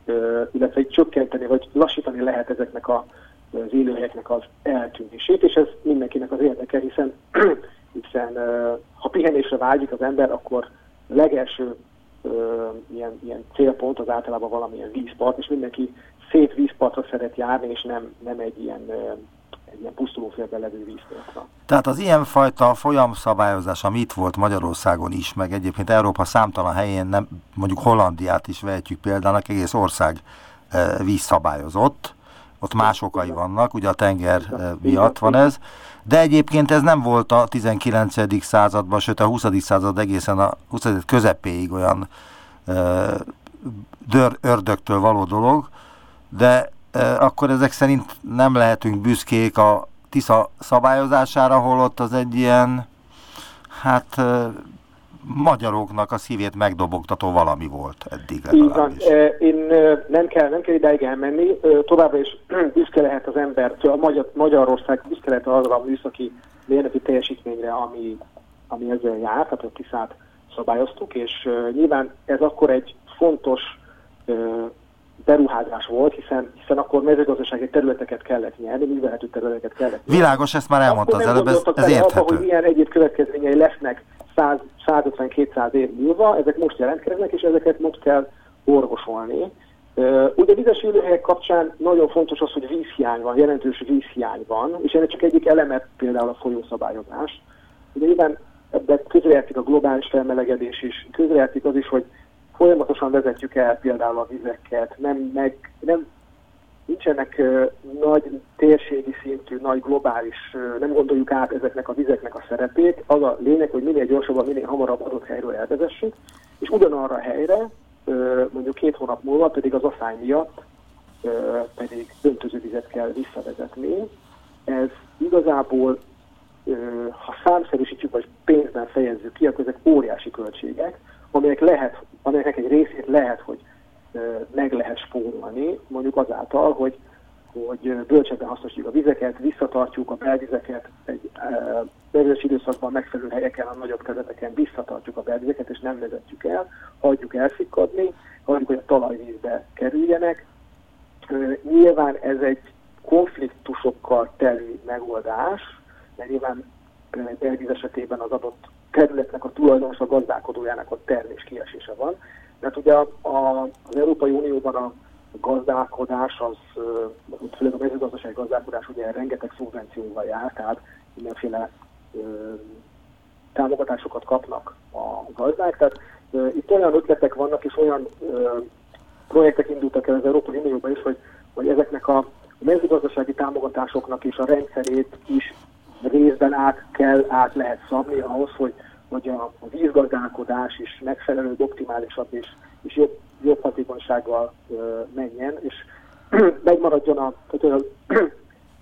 illetve egy csökkenteni vagy lassítani lehet ezeknek a, az élőhelyeknek az eltűnését, és ez mindenkinek az érdeke, hiszen, *clears throat* hiszen ha pihenésre vágyik az ember, akkor legelső ilyen, ilyen célpont az általában valamilyen vízpart, és mindenki szép vízpartra szeret járni, és nem, nem egy ilyen ö, egy ilyen pusztulófélben levő vízpartra. Tehát az ilyenfajta folyamszabályozás, ami itt volt Magyarországon is, meg egyébként Európa számtalan helyén, nem, mondjuk Hollandiát is vehetjük példának, egész ország vízszabályozott, ott más okai vannak, ugye a tenger miatt van ez, de egyébként ez nem volt a 19. században, sőt a 20. század egészen a 20. közepéig olyan e, dör, ördögtől való dolog, de akkor ezek szerint nem lehetünk büszkék a Tisza szabályozására, holott az egy ilyen, hát magyaroknak a szívét megdobogtató valami volt eddig legalábbis. Így van. Én nem kell, nem kell ideig elmenni, továbbra is *clears throat* büszke lehet az ember, a Magyar, Magyarország büszke lehet arra a műszaki mérnöki teljesítményre, ami, ami ezzel jár, tehát a Tiszát szabályoztuk, és nyilván ez akkor egy fontos beruházás volt, hiszen, hiszen akkor mezőgazdasági területeket kellett nyerni, művelhető területeket kellett nyerni. Világos, ezt már elmondta az előbb, ez, ez érthető. Abba, hogy milyen egyéb következményei lesznek 150-200 év múlva, ezek most jelentkeznek, és ezeket most kell orvosolni. Ugye vizes élőhelyek kapcsán nagyon fontos az, hogy vízhiány van, jelentős vízhiány van, és ennek csak egyik eleme például a folyószabályozás. Ugye nyilván ebben közrejátszik a globális felmelegedés is, közrejátszik az is, hogy folyamatosan vezetjük el például a vizeket, nem, meg, nem nincsenek uh, nagy térségi szintű, nagy globális, uh, nem gondoljuk át ezeknek a vizeknek a szerepét. Az a lényeg, hogy minél gyorsabban, minél hamarabb adott helyről elvezessük, és ugyanarra a helyre, uh, mondjuk két hónap múlva pedig az asszály miatt uh, pedig vizet kell visszavezetni. Ez igazából, uh, ha számszerűsítjük, vagy pénzben fejezzük ki, akkor ezek óriási költségek, amelyek lehet, amelyeknek egy részét lehet, hogy meg lehet spórolni, mondjuk azáltal, hogy, hogy bölcsebben hasznosítjuk a vizeket, visszatartjuk a belvizeket, egy belvizes időszakban megfelelő helyeken, a nagyobb területeken visszatartjuk a belvizeket, és nem vezetjük el, hagyjuk elszikadni, hagyjuk, hogy a talajvízbe kerüljenek. Nyilván ez egy konfliktusokkal telű megoldás, mert nyilván belvíz esetében az adott területnek a tulajdonos, a gazdálkodójának a termés kiesése van. Mert ugye a, a, az Európai Unióban a gazdálkodás, az, főleg a mezőgazdasági gazdálkodás ugye rengeteg szubvencióval jár, tehát mindenféle ö, támogatásokat kapnak a gazdák. Tehát ö, itt olyan ötletek vannak, és olyan ö, projektek indultak el az Európai Unióban is, hogy, hogy ezeknek a mezőgazdasági támogatásoknak is a rendszerét is részben át kell, át lehet szabni ahhoz, hogy, hogy a, vízgazdálkodás is megfelelő, optimálisabb és, és jobb, jobb hatékonysággal ö, menjen, és *clears throat* megmaradjon a,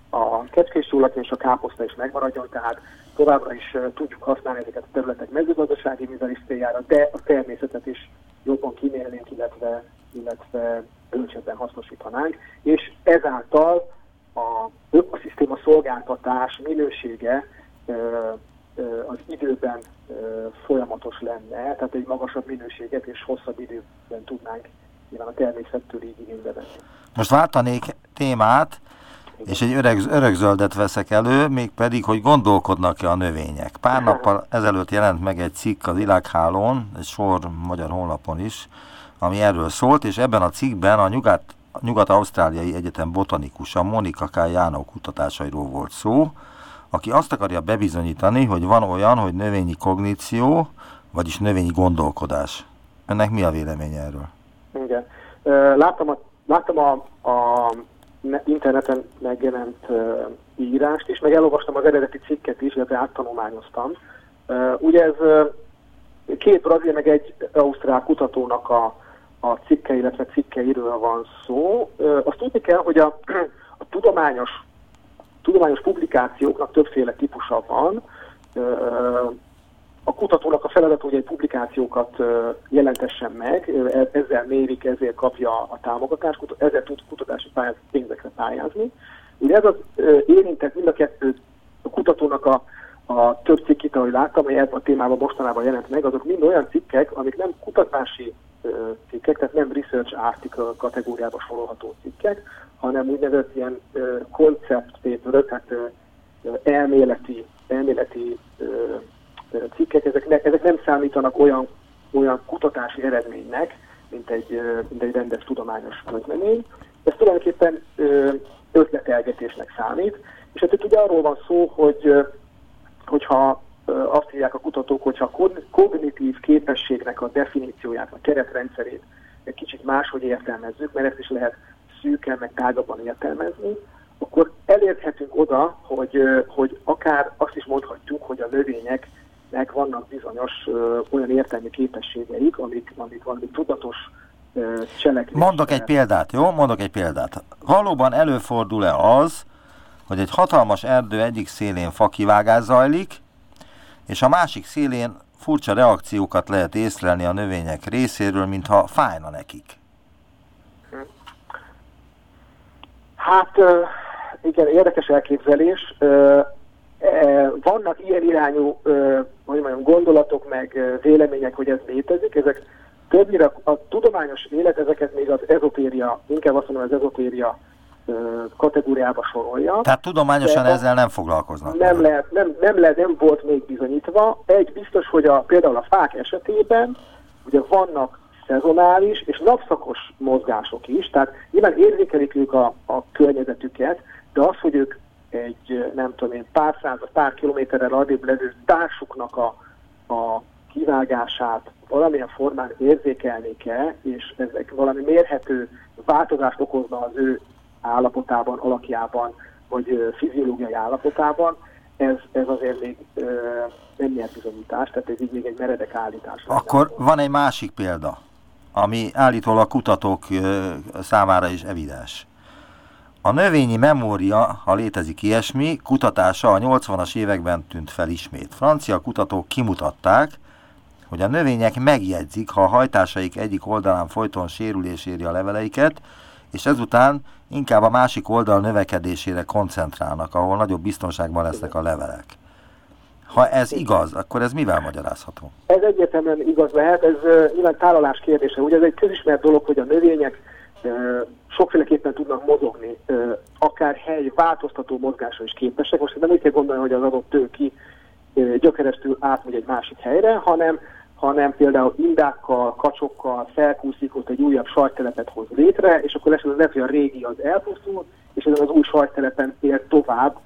a, *clears throat* kecskés és a káposzta is megmaradjon, tehát továbbra is tudjuk használni ezeket a területek mezőgazdasági művelés céljára, de a természetet is jobban kimélnénk, illetve, illetve bölcsebben hasznosíthanánk, és ezáltal a ökoszisztéma szolgáltatás minősége az időben folyamatos lenne, tehát egy magasabb minőséget és hosszabb időben tudnánk nyilván a természettől így igénybe venni. Most váltanék témát, és egy öreg, örökzöldet veszek elő, mégpedig, hogy gondolkodnak-e a növények. Pár *laughs* nappal ezelőtt jelent meg egy cikk az Világhálón, egy sor magyar honlapon is, ami erről szólt, és ebben a cikkben a nyugat Nyugat-Ausztráliai Egyetem botanikusa Monika K. Jánó kutatásairól volt szó, aki azt akarja bebizonyítani, hogy van olyan, hogy növényi kogníció, vagyis növényi gondolkodás. Önnek mi a véleménye erről? Igen. Láttam a, láttam a, a interneten megjelent írást is, meg elolvastam az eredeti cikket is, illetve áttanulmányoztam. Ugye ez két brazil, meg egy ausztrál kutatónak a a cikke, illetve cikkeiről van szó. Azt tudni kell, hogy a, a tudományos, tudományos publikációknak többféle típusa van. A kutatónak a feladat, hogy egy publikációkat jelentessen meg, ezzel mérik, ezzel kapja a támogatást, ezzel tud kutatási pályáz, pénzekre pályázni. Ugye ez az érintett mind a kettő a kutatónak a, a több cikkit, ahogy láttam, ebben a témában mostanában jelent meg, azok mind olyan cikkek, amik nem kutatási cikkek, tehát nem research article kategóriába sorolható cikkek, hanem úgynevezett ilyen concept paper, tehát elméleti, elméleti cikkek, ezek, ne, ezek nem számítanak olyan olyan kutatási eredménynek, mint egy, mint egy rendes tudományos közlemény. Ez tulajdonképpen ötletelgetésnek számít, és hát itt ugye arról van szó, hogy hogyha azt hívják a kutatók, hogyha a kognitív képességnek a definícióját, a keretrendszerét egy kicsit máshogy értelmezzük, mert ezt is lehet szűken, meg tágabban értelmezni, akkor elérhetünk oda, hogy, hogy akár azt is mondhatjuk, hogy a növényeknek vannak bizonyos olyan értelmi képességeik, amik, amik valami tudatos cselekvés. Mondok egy példát, jó? Mondok egy példát. Valóban előfordul-e az, hogy egy hatalmas erdő egyik szélén fakivágás zajlik, és a másik szélén furcsa reakciókat lehet észlelni a növények részéről, mintha fájna nekik. Hát igen, érdekes elképzelés. E, vannak ilyen irányú hogy mondjam, gondolatok, meg vélemények, hogy ez létezik. Ezek többnyire a tudományos élet ezeket még az ezopéria, inkább azt mondom, az ezopéria kategóriába sorolja. Tehát tudományosan ezzel nem foglalkoznak. Nem lehet, nem, nem lehet, nem volt még bizonyítva. Egy biztos, hogy a, például a fák esetében ugye vannak szezonális és napszakos mozgások is, tehát nyilván érzékelik ők a, a környezetüket, de az, hogy ők egy, nem tudom én, pár század, pár kilométerrel adébb levő társuknak a, a kivágását valamilyen formán érzékelni kell, és ezek valami mérhető változást okozna az ő állapotában, alakjában, vagy fiziológiai állapotában, ez, ez azért még ö, nem nyert bizonyítás, tehát ez így még egy meredek állítás. Akkor lenne. van egy másik példa, ami állítólag kutatók ö, számára is evidens. A növényi memória, ha létezik ilyesmi, kutatása a 80-as években tűnt fel ismét. Francia kutatók kimutatták, hogy a növények megjegyzik, ha a hajtásaik egyik oldalán folyton sérülés éri a leveleiket, és ezután inkább a másik oldal növekedésére koncentrálnak, ahol nagyobb biztonságban lesznek a levelek. Ha ez igaz, akkor ez mivel magyarázható? Ez egyértelműen igaz lehet, ez uh, nyilván tálalás kérdése. Ugye ez egy közismert dolog, hogy a növények sokféleképpen tudnak mozogni, akár hely változtató mozgásra is képesek. Most nem úgy kell gondolni, hogy az adott tőki uh, gyökeresztül átmegy egy másik helyre, hanem hanem például indákkal, kacsokkal felkúszik, ott egy újabb sajttelepet hoz létre, és akkor lesz lehet, hogy a régi az elpusztul, és ezen az új sajttelepen ér tovább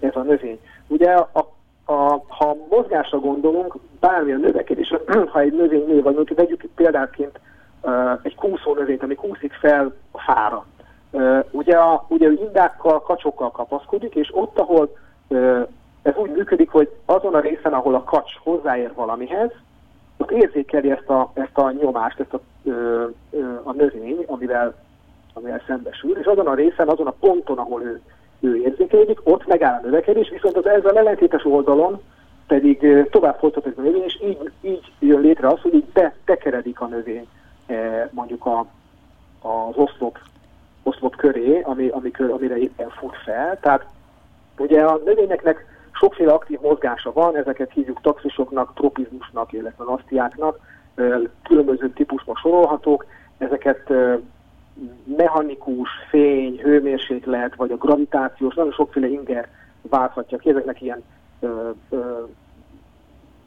ez a növény. Ugye a, a, ha mozgásra gondolunk, bármilyen növekedés, *clears throat* ha egy növény nő, vagy vegyük példáként egy kúszó növényt, ami kúszik fel a fára. Ugye, a, ugye indákkal, kacsokkal kapaszkodik, és ott, ahol ez úgy működik, hogy azon a részen, ahol a kacs hozzáér valamihez, ott érzékeli ezt a, ezt a nyomást, ezt a, ö, ö, a növény, amivel, amivel szembesül, és azon a részen, azon a ponton, ahol ő, ő érzékelődik, ott megáll a növekedés, viszont az ezzel ellentétes oldalon pedig tovább folytatódik a növény, és így, így jön létre az, hogy így betekeredik a növény mondjuk a, az oszlop, oszlop köré, ami, ami, amire éppen fut fel. Tehát ugye a növényeknek Sokféle aktív mozgása van, ezeket hívjuk taxisoknak, tropizmusnak, illetve nasztiáknak, különböző típusban sorolhatók, ezeket mechanikus, fény, hőmérséklet, vagy a gravitációs, nagyon sokféle inger válthatja ki, ezeknek ilyen ö, ö,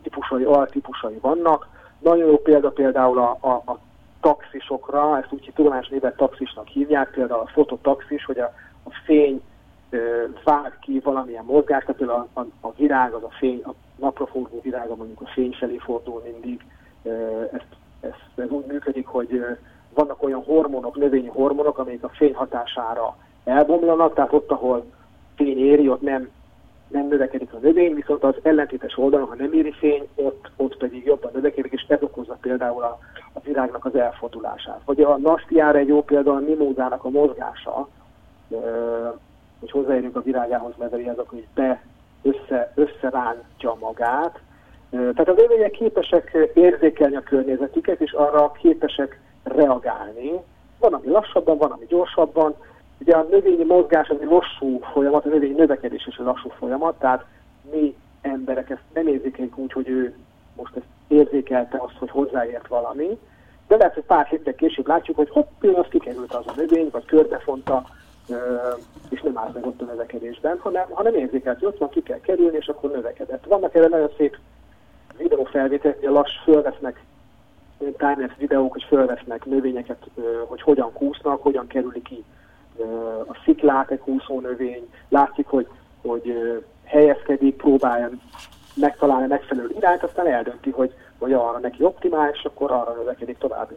típusai, altípusai vannak. Nagyon jó példa például a, a, a taxisokra, ezt úgy tudományos néven taxisnak hívják, például a fototaxis, hogy a, a fény vág ki valamilyen mozgást, tehát például a, a, virág, az a fény, a napraforgó virága mondjuk a fény felé fordul mindig. Ezt, ezt, ez úgy működik, hogy vannak olyan hormonok, növényi hormonok, amelyek a fény hatására elbomlanak, tehát ott, ahol fény éri, ott nem, nem növekedik a növény, viszont az ellentétes oldalon, ha nem éri fény, ott, ott pedig jobban növekedik, és ez okozza például a, a virágnak az elfordulását. Vagy a nastiára egy jó példa a mimózának a mozgása, hogy hozzáérjünk a virágához, mert azok, hogy be össze, összerántja magát. Tehát az növények képesek érzékelni a környezetüket, és arra képesek reagálni. Van, ami lassabban, van, ami gyorsabban. Ugye a növényi mozgás az egy lassú folyamat, a növényi növekedés is egy lassú folyamat, tehát mi emberek ezt nem érzékeljük úgy, hogy ő most ezt érzékelte azt, hogy hozzáért valami, de lehet, hogy pár héttel később látjuk, hogy hopp, pillanat kikerült az a növény, vagy körbefonta, és nem állt meg ott a növekedésben, hanem, hanem érzékelt, hogy ott van, ki kell kerülni, és akkor növekedett. Vannak erre nagyon szép videófelvételek, a lass fölvesznek timelapse videók, hogy felvesznek növényeket, hogy hogyan kúsznak, hogyan kerülik ki a sziklák egy kúszó növény, látszik, hogy, hogy helyezkedik, próbálja megtalálni a megfelelő irányt, aztán eldönti, hogy, hogy arra neki optimális, akkor arra növekedik tovább.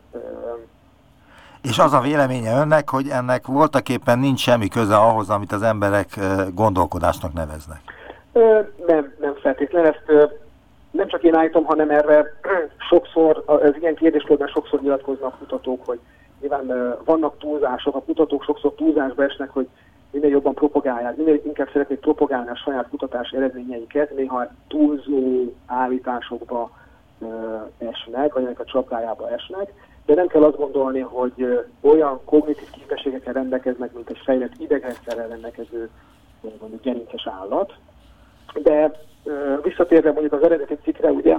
És az a véleménye önnek, hogy ennek voltaképpen nincs semmi köze ahhoz, amit az emberek gondolkodásnak neveznek? Nem, nem feltétlenül. Ezt nem csak én állítom, hanem erre *clears throat* sokszor, az ilyen kérdéskörben sokszor nyilatkoznak kutatók, hogy nyilván vannak túlzások, a kutatók sokszor túlzásba esnek, hogy minél jobban propagálják, minél inkább szeretnék propagálni a saját kutatási eredményeiket, néha túlzó állításokba esnek, vagy ennek a csapdájába esnek, de nem kell azt gondolni, hogy olyan kognitív képességekkel rendelkeznek, mint egy fejlett idegrendszerrel rendelkező mondjuk gerinces állat. De visszatérve mondjuk az eredeti cikkre, ugye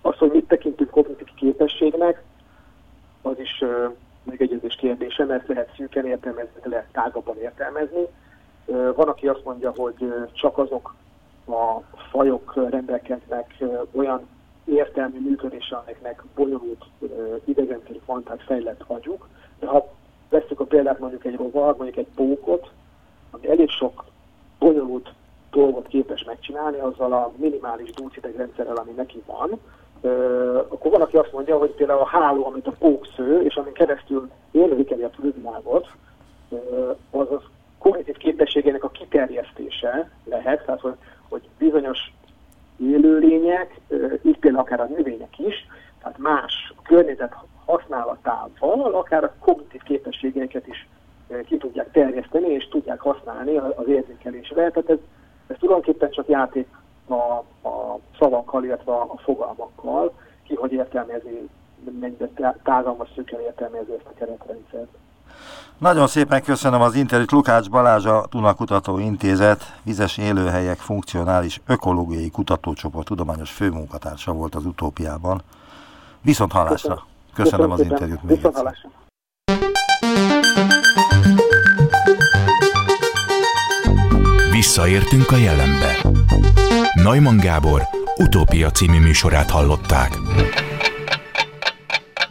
az, hogy mit tekintünk kognitív képességnek, az is megegyezés kérdése, mert lehet szűken értelmezni, lehet tágabban értelmezni. Van, aki azt mondja, hogy csak azok a fajok rendelkeznek olyan értelmi működése, amiknek bonyolult idegrendszeri fantát fejlett agyuk. De ha veszük a példát mondjuk egy rovar, mondjuk egy pókot, ami elég sok bonyolult dolgot képes megcsinálni azzal a minimális dúcidegrendszerrel, ami neki van, akkor van, aki azt mondja, hogy például a háló, amit a pók sző, és amin keresztül érzékeli a külvilágot, az az kognitív képességének a kiterjesztése lehet, tehát hogy, hogy bizonyos élőlények, itt például akár a növények is, tehát más környezet használatával, akár a kognitív képességeiket is ki tudják terjeszteni, és tudják használni az érzékelésre. Tehát ez, ez tulajdonképpen csak játék a, a szavakkal, illetve a, a fogalmakkal, ki hogy értelmezi, mennyire tágan vagy értelmezi ezt a keretrendszert. Nagyon szépen köszönöm az interjút. Lukács Balázs, a Tuna Kutató Intézet, vizes élőhelyek funkcionális ökológiai kutatócsoport tudományos főmunkatársa volt az utópiában. Viszont hallásra. Köszönöm, köszönöm az interjút még Viszont hallásra. Visszaértünk a jelenbe. Neumann Gábor utópia című műsorát hallották.